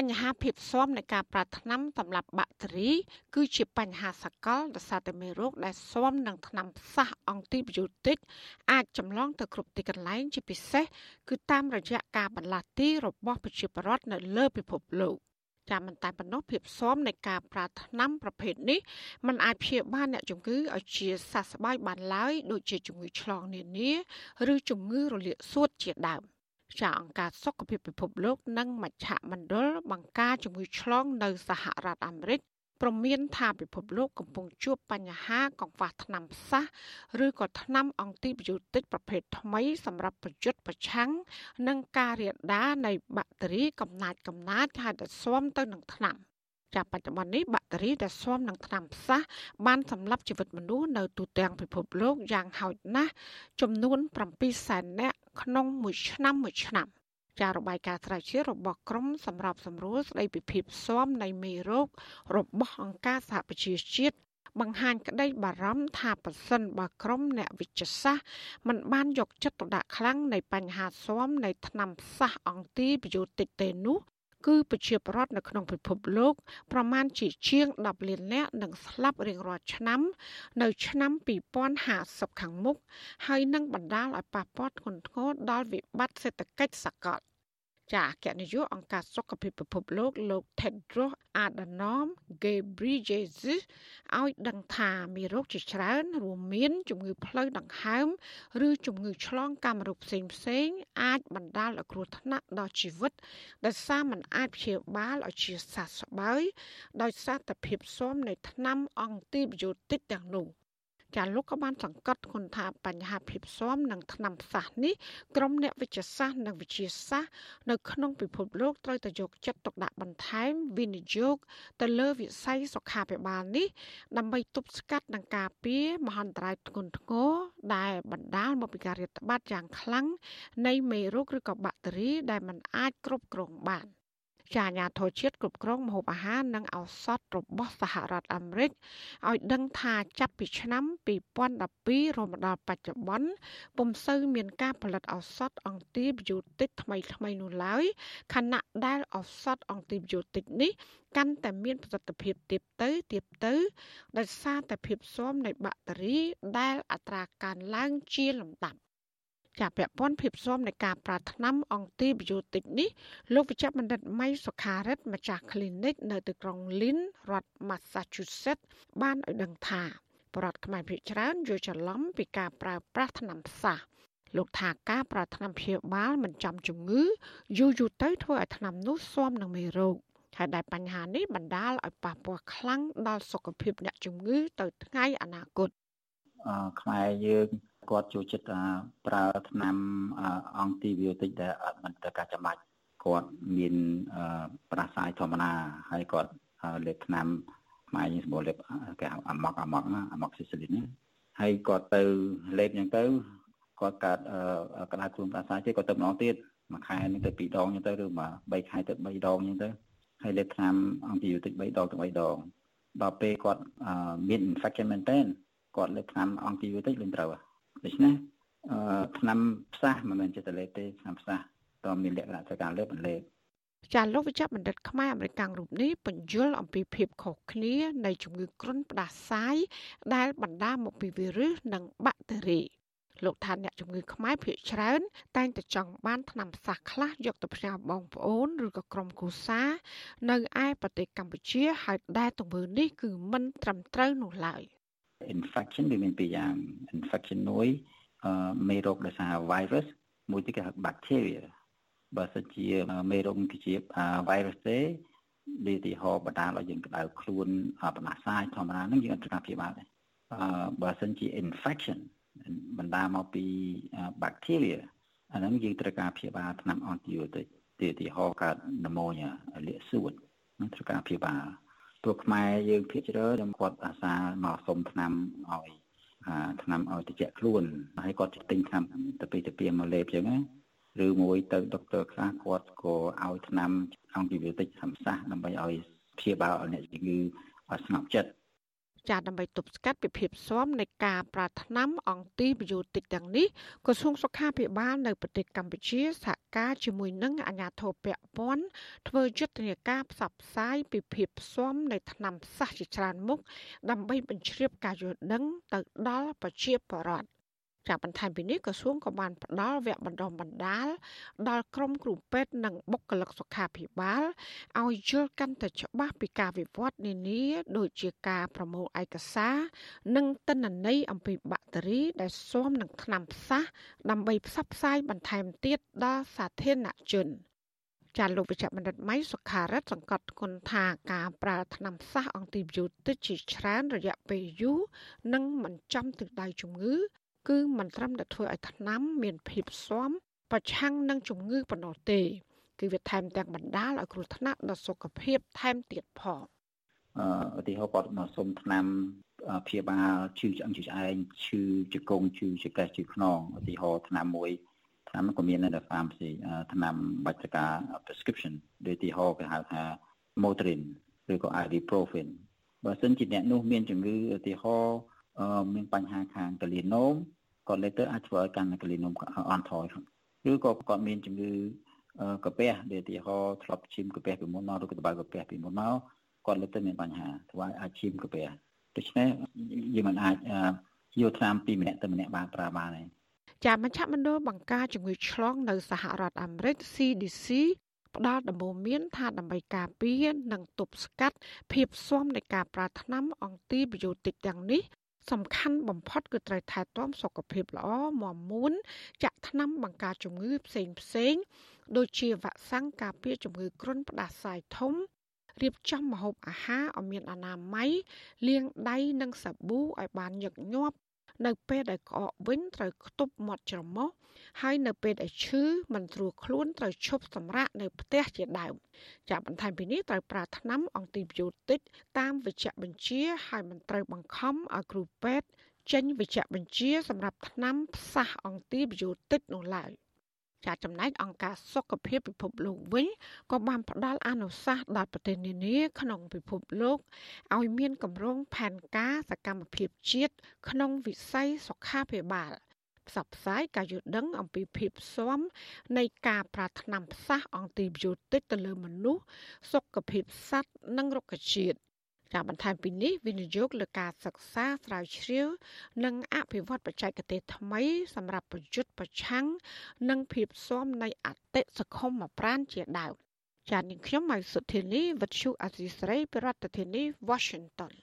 បញ្ហាភាពស៊ាំនៃការប្រើថ្នាំសម្រាប់បាក់តេរី គឺជាបញ្ហាសកលដោយសារតែមេរោគដែលស៊ាំនឹងថ្នាំផ្សះអង់ទីប៊ីយោទិកអាចចម្លងទៅគ្រប់ទីកន្លែងជាពិសេសគឺតាមរយៈការបន្លាស់ទីរបស់ប្រជាពលរដ្ឋនៅលើពិភពលោកចាំមិនតែប៉ុណ្ណោះភាពស៊ាំនៃការប្រើថ្នាំប្រភេទនេះมันអាចព្យាបាលអ្នកជំងឺឲ្យជាសះស្បើយបានឡើយដូចជាជំងឺឆ្លងនានា ឬជំងឺរលាកសួតជាដើម ចាអង្គការសុខភាពពិភពលោកនិងមជ្ឈមណ្ឌលបង្ការជំងឺឆ្លងនៅសហរដ្ឋអាមេរិកព្រមានថាពិភពលោកកំពុងជួបបញ្ហាកង្វះថ្នាំផ្សះឬក៏ថ្នាំអង់ទីប៊ីយោទិកប្រភេទថ្មីសម្រាប់ប្រយុទ្ធប្រឆាំងនឹងការរាលដាលនៃបាក់តេរីកំណាចកំណាចហើយដែលស៊ាំទៅនឹងថ្នាំចាប់បច្ចុប្បន្ននេះបាក់តេរីដែលស៊ាំនឹងថ្នាំផ្សះបានសម្លាប់ជីវិតមនុស្សនៅទូទាំងពិភពលោកយ៉ាងហោចណាស់ចំនួន7សែននាក់ ក្នុងមួយឆ្នាំមួយឆ្នាំចារបាយការណ៍ស្រាវជ្រាវរបស់ក្រមសម្រាប់សម្រួលស្ដីពីភាពស៊ាំនៃមេរោគរបស់អង្គការសហប្រជាជាតិបង្ហាញក្តីបារម្ភថាប៉ះសិនបើក្រុមអ្នកវិទ្យាសាស្ត្រមិនបានយកចិត្តទុកដាក់ខ្លាំងនៃបញ្ហាស៊ាំនៃថ្នាំផ្សះអង់ទីប៊ីយោទិកទេនោះ គឺប្រជាពលរដ្ឋនៅក្នុងពិភពលោកប្រមាណជាជាង10លាននាក់នឹងស្លាប់រៀងរាល់ឆ្នាំ នៅឆ្នាំ2050ខាងមុខហើយនឹងបណ្ដាលឲ្យប៉ះពាល់ធ្ងន់ធ្ងរដល់វិបត្តិសេដ្ឋកិច្ចសកល ចាអគ្គនាយកអង្គការសុខភាពពិភពលោកលោក Tedros Adhanom Ghebreyesus ឲ្យដឹងថាមានរោគជាច្រើនរួមមានជំងឺផ្លូវដង្ហើម ឬជំងឺឆ្លងកាមរោគផ្សេងផ្សេងអាចបណ្ដាលឲ្យគ្រោះថ្នាក់ដល់ជីវិតដោយសារมันអាចព្យាបាលឲ្យជាសះស្បើយដោយសារតែភាពស៊ាំនៃថ្នាំអង់ទីប៊ីយោទិកទាំងនោះ។ ចាលោកក៏បានសង្កត់ធ្ងន់ថាបញ្ហាភាពស៊ាំនឹងថ្នាំផ្សះនេះក្រុមអ្នកវិទ្យាសាស្ត្រនិងវិទ្យាសាស្ត្រនៅក្នុងពិភពលោកត្រូវតែយកចិត្តទុកដាក់បន្ថែមវិនិយោគទៅលើវិស័យសុខាភិបាលនេះ ដើម្បីទប់ស្កាត់និងការពារមហន្តរាយធ្ងន់ធ្ងរដែលបណ្ដាលមកពីការរាតត្បាតយ៉ាងខ្លាំងនៃមេរោគឬក៏បាក់តេរីដែលมันអាចគ្រប់គ្រងបាន។ ចាអាញាធរជាតិគ្រប់គ្រងម្ហូបអាហារនិងឱសថរបស់សហរដ្ឋអាមេរិកឲ្យដឹងថាចាប់ពីឆ្នាំ2012រហូតដល់បច្ចុប្បន្នពុំសូវមានការផលិតឱសថអង់ទីប៊ីយោទិកថ្មីថ្មីនោះឡើយខណៈដែលឱសថអង់ទីប៊ីយោទិកនេះកាន់តែមានប្រសិទ្ធភាពទៀបទៅទៀបទៅដោយសារតែភាពស៊ាំនៃបាក់តេរីដែលអត្រាកើនឡើងជាលំដាប់ ចាពាក់ព័ន្ធភាពស៊ាំនៃការប្រើថ្នាំអង់ទីប៊ីយោទិកនេះលោកវិជ្ជបណ្ឌិតម៉ៃសុខារិទ្ធម្ចាស់ clinic នៅទីក្រុង Lynn រដ្ឋ Massachusetts បានឲ្យដឹងថាបរដ្ឋខ្មែរភាគច្រើនយល់ច្រឡំពីការប្រើប្រាស់ថ្នាំផ្សះលោកថាការប្រើថ្នាំព្យាបាលមិនចំជំងឺយូរយូរទៅធ្វើឲ្យថ្នាំនោះស៊ាំនឹងមេរោគហើយដែលបញ្ហានេះបណ្ដាលឲ្យប៉ះពាល់ខ្លាំងដល់សុខភាពអ្នកជំងឺទៅថ្ងៃអនាគតអឺខ្មែរយើង គាត់ចូលចិត្តប្រើថ្នាំអង់ទីប៊ីយោទិកដែលអត់មិនត្រូវការចាំបាច់គាត់មានប្រាសាយធម្មតាហើយគាត់លេបថ្នាំខ្មែរយើងសម្បូរលេបគេអាម៉ុកអាម៉ុកអាម៉ុកស៊ីសលីនហើយគាត់ទៅលេបអញ្ចឹងទៅគាត់កើតក្តៅខ្លួនប្រាសាយទេគាត់ទៅម្ដងទៀតមួយខែនេះទៅ2ដងអញ្ចឹងទៅឬមួយ3ខែទៅ3ដងអញ្ចឹងទៅហើយលេបថ្នាំអង់ទីប៊ីយោទិក3ដងទៅ3ដងដល់ពេលគាត់មាន infection មែនតើគាត់លេបថ្នាំអង់ទីប៊ីយោទិកលេងត្រូវ ដូច្នេះអឺឆ្នាំផ្សះមិនមែនចិត្តលេបទេឆ្នាំផ្សះតើមានលក្ខណៈទៅការលើបន្លេបចាលោកវិជ្ជបណ្ឌិតខ្មែរអមេរិករូបនេះបញ្យល់អំពីភាពខុសគ្នានៃជំងឺគ្រុនផ្ដាសាយដែលបណ្ដាលមកពីវីរុសនិងបាក់តេរីលោកថាអ្នកជំងឺខ្មែរភាគច្រើន តែងតែចង់បានថ្នាំផ្សះខ្លះយកទៅផ្ញើបងប្អូនឬក៏ក្រុមគ្រួសារនៅឯប្រទេសកម្ពុជាហើយដែលទង្វើនេះគឺមិនត្រឹមត្រូវនោះឡើយ។ infection វាមានពីរយ៉ាង infection មួយមេរោគដោយសារ virus មួយទៀតគេហៅ bacteria បើសិនជាមេរោគគឺជា virus ទេវាទីហោបណ្ដាលឲ្យយើងក្តៅខ្លួនបណ្ដាសាយធម្មតាហ្នឹងយើងអត់ត្រូវការព្យាបាលទេអឺបើសិនជា infection បណ្ដាលមកពី bacteria អាហ្នឹងយើងត្រូវការព្យាបាលថ្នាំ antibiotic ទីទីហោកើត pneumonia លាកសួតនឹងត្រូវការព្យាបាល ព្រោះខ្មែរយើងភាគច្រើនខ្ញុំគាត់អាសាមកសុំឆ្នាំឲ្យឆ្នាំឲ្យតិចខ្លួនហើយគាត់ទិញឆ្នាំទៅពីទៅពីមកលេបចឹងណាឬមួយទៅដុកទ័រខ្លះគាត់ក៏ឲ្យឆ្នាំអង់ទីប៊ីយោទិកធម្មសាស្ត្រដើម្បីឲ្យព្យាបាលអ្នកជំងឺឲ្យស្ងប់ចិត្ត ចាដើម្បីទប់ស្កាត់ពីភាពស៊ាំនៃការប្រាថ្នាអង់ទីបយោតិចទាំងនេះក្រសួងសុខាភិបាលនៅប្រទេសកម្ពុជាសហការជាមួយនឹងអាជ្ញាធរពាក់ព័ន្ធធ្វើយុទ្ធនាការផ្សព្វផ្សាយពីភាពស៊ាំនៃថ្នាំផ្សះជាច្រើនមុខដើម្បីបញ្ជ្រាបការយល់ដឹងទៅដល់ប្រជាពលរដ្ឋ ចាប់បន្ថែមពីនេះក្រសួងក៏បានផ្ដល់វគ្គបណ្ដុះបណ្ដាល ដល់ក្រុមគ្រូពេទ្យនិងបុគ្គលិកសុខាភិបាលឲ្យយល់កាន់តែច្បាស់ពីការវិវត្តនានាដូចជាការប្រមូលឯកសារនិងទិន្នន័យអំពីបាក់តេរីដែលស៊ាំនឹងថ្នាំផ្សះដើម្បីផ្សព្វផ្សាយបន្ថែមទៀតដល់សាធារណជនចាលោកវិជ្ជបណ្ឌិតម៉ៃសុខារិតសង្កត់គុណថាការប្រើថ្នាំផ្សះអង់ទីប៊ីយោទិកជាច្រើនរយៈពេលយូរនិងមិនចំទិសដៅជំងឺ គឺមិនត្រឹមតែធ្វើឲ្យថ្នាំមានភាពស៊ាំប្រឆាំងនឹងជំងឺប៉ុណ្ណោះទេ គឺវាថែមទាំងបណ្ដាលឲ្យគ្រោះថ្នាក់ដល់សុខភាពថែមទៀតផងអឺឧទាហរណ៍គាត់មកសុំថ្នាំព្យាបាលឈឺឆ្អឹងឈឺឆ្អែងឈឺជង្គង់ឈឺចង្កេះឈឺខ្នងឧទាហរណ៍ថ្នាំមួយថ្នាំក៏មាននៅ pharmacy ថ្នាំបាច់ការ prescription ដូចឧទាហរណ៍គេហៅថា Motrin ឬក៏ Ibuprofen បើសិនជាអ្នកនោះមានជំងឺឧទាហរណ៍ មានបញ្ហាខាងកលីណូមគាត់លេខទៅអាចធ្វើឲ្យកាន់កលីណូមអន់ថយឬក៏គាត់មានជំងឺកាពះដែលឧទាហរណ៍ធ្លាប់ឈាមកាពះពីមុនមកឬក៏ដបៅកាពះពីមុនមកគាត់លេខទៅមានបញ្ហាធ្វើឲ្យអាចឈាមកាពះដូច្នេះយើងមិនអាចយកថ្នាំពីម្នាក់ទៅម្នាក់បានប្រើបានទេចាមជ្ឈមណ្ឌលបង្ការជំងឺឆ្លងនៅសហរដ្ឋអាមេរិក CDC ផ្ដល់ដំបូន្មានថាដើម្បីការពារនិងទប់ស្កាត់ភាពស៊ាំនៃការប្រើថ្នាំអង់ទីប៊ីយោទិកទាំងនេះ សំខាន់បំផុតគឺត្រូវថែទាំសុខភាពល្អមាំមួនចាក់ថ្នាំបង្ការជំងឺផ្សេងផ្សេងដូចជាវ៉ាក់សាំងការពារជំងឺគ្រុនផ្ដាសាយធំរៀបចំម្ហូបអាហារឲ្យមានអនាម័យលាងដៃនិងសាប៊ូឲ្យបានញឹកញាប់ នៅពេលដែលក្អកវិញត្រូវខ្ទប់មាត់ច្រមុះហើយនៅពេលដែលឈឺមិនស្រួលខ្លួនត្រូវឈប់សម្រាកនៅផ្ទះជាដើមចាបន្ថែមពីនេះត្រូវប្រើថ្នាំអង់ទីប៊ីយោទិកតាមវេជ្ជបញ្ជាហើយមិនត្រូវបង្ខំឲ្យគ្រូពេទ្យចេញវេជ្ជបញ្ជាសម្រាប់ថ្នាំផ្សះអង់ទីប៊ីយោទិកនោះឡើយ ចាចំណែកអង្គការសុខភាពពិភពលោកវិញក៏បានផ្ដល់អនុសាសន៍ដល់ប្រទេសនានាក្នុងពិភពលោកឲ្យមានគម្រោងផែនការសកម្មភាពជាតិក្នុងវិស័យសុខាភិបាលផ្សព្វផ្សាយការយល់ដឹងអំពីភាពស៊ាំនៃការប្រាថ្នាផ្សះអង់ទីប៊ីយោទិកទៅលើមនុស្សសុខភាពសត្វនិងរុក្ខជាតិ ការបន្ថែមពីនេះវិនិយោគលើការសិក្សាស្រាវជ្រាវ និងអភិវឌ្ឍបច្ចេកទេសថ្មី សម្រាប់ប្រយុទ្ធប្រឆាំងនិងភាពស៊ាំនៃអតិសង្គមប្រានជាដើមចា៎នាងខ្ញុំម៉ៃសុធានីវិទ្យុអសីស្រីប្រធានាធិបតី Washington